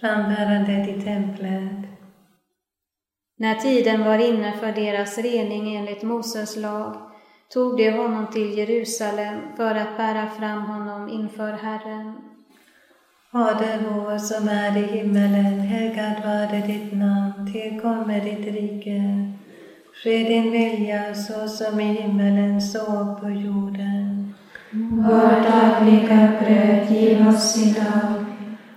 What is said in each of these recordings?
frambärandet i templet. När tiden var inne för deras rening enligt Moses lag tog de honom till Jerusalem för att bära fram honom inför Herren. Fader vår som är i himmelen, helgat varde ditt namn, tillkommer ditt rike. Ske din vilja så som i himmelen så på jorden. Vårt dagliga bröd giv oss idag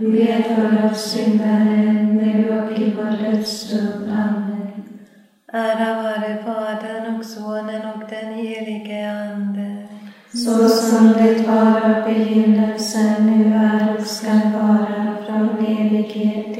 Be för oss syndare, nu och i vår dödsstund. Amen. Ära vare Fadern och Sonen och den helige Ande. Så som det var av begynnelsen, nu är och skall vara, från evighet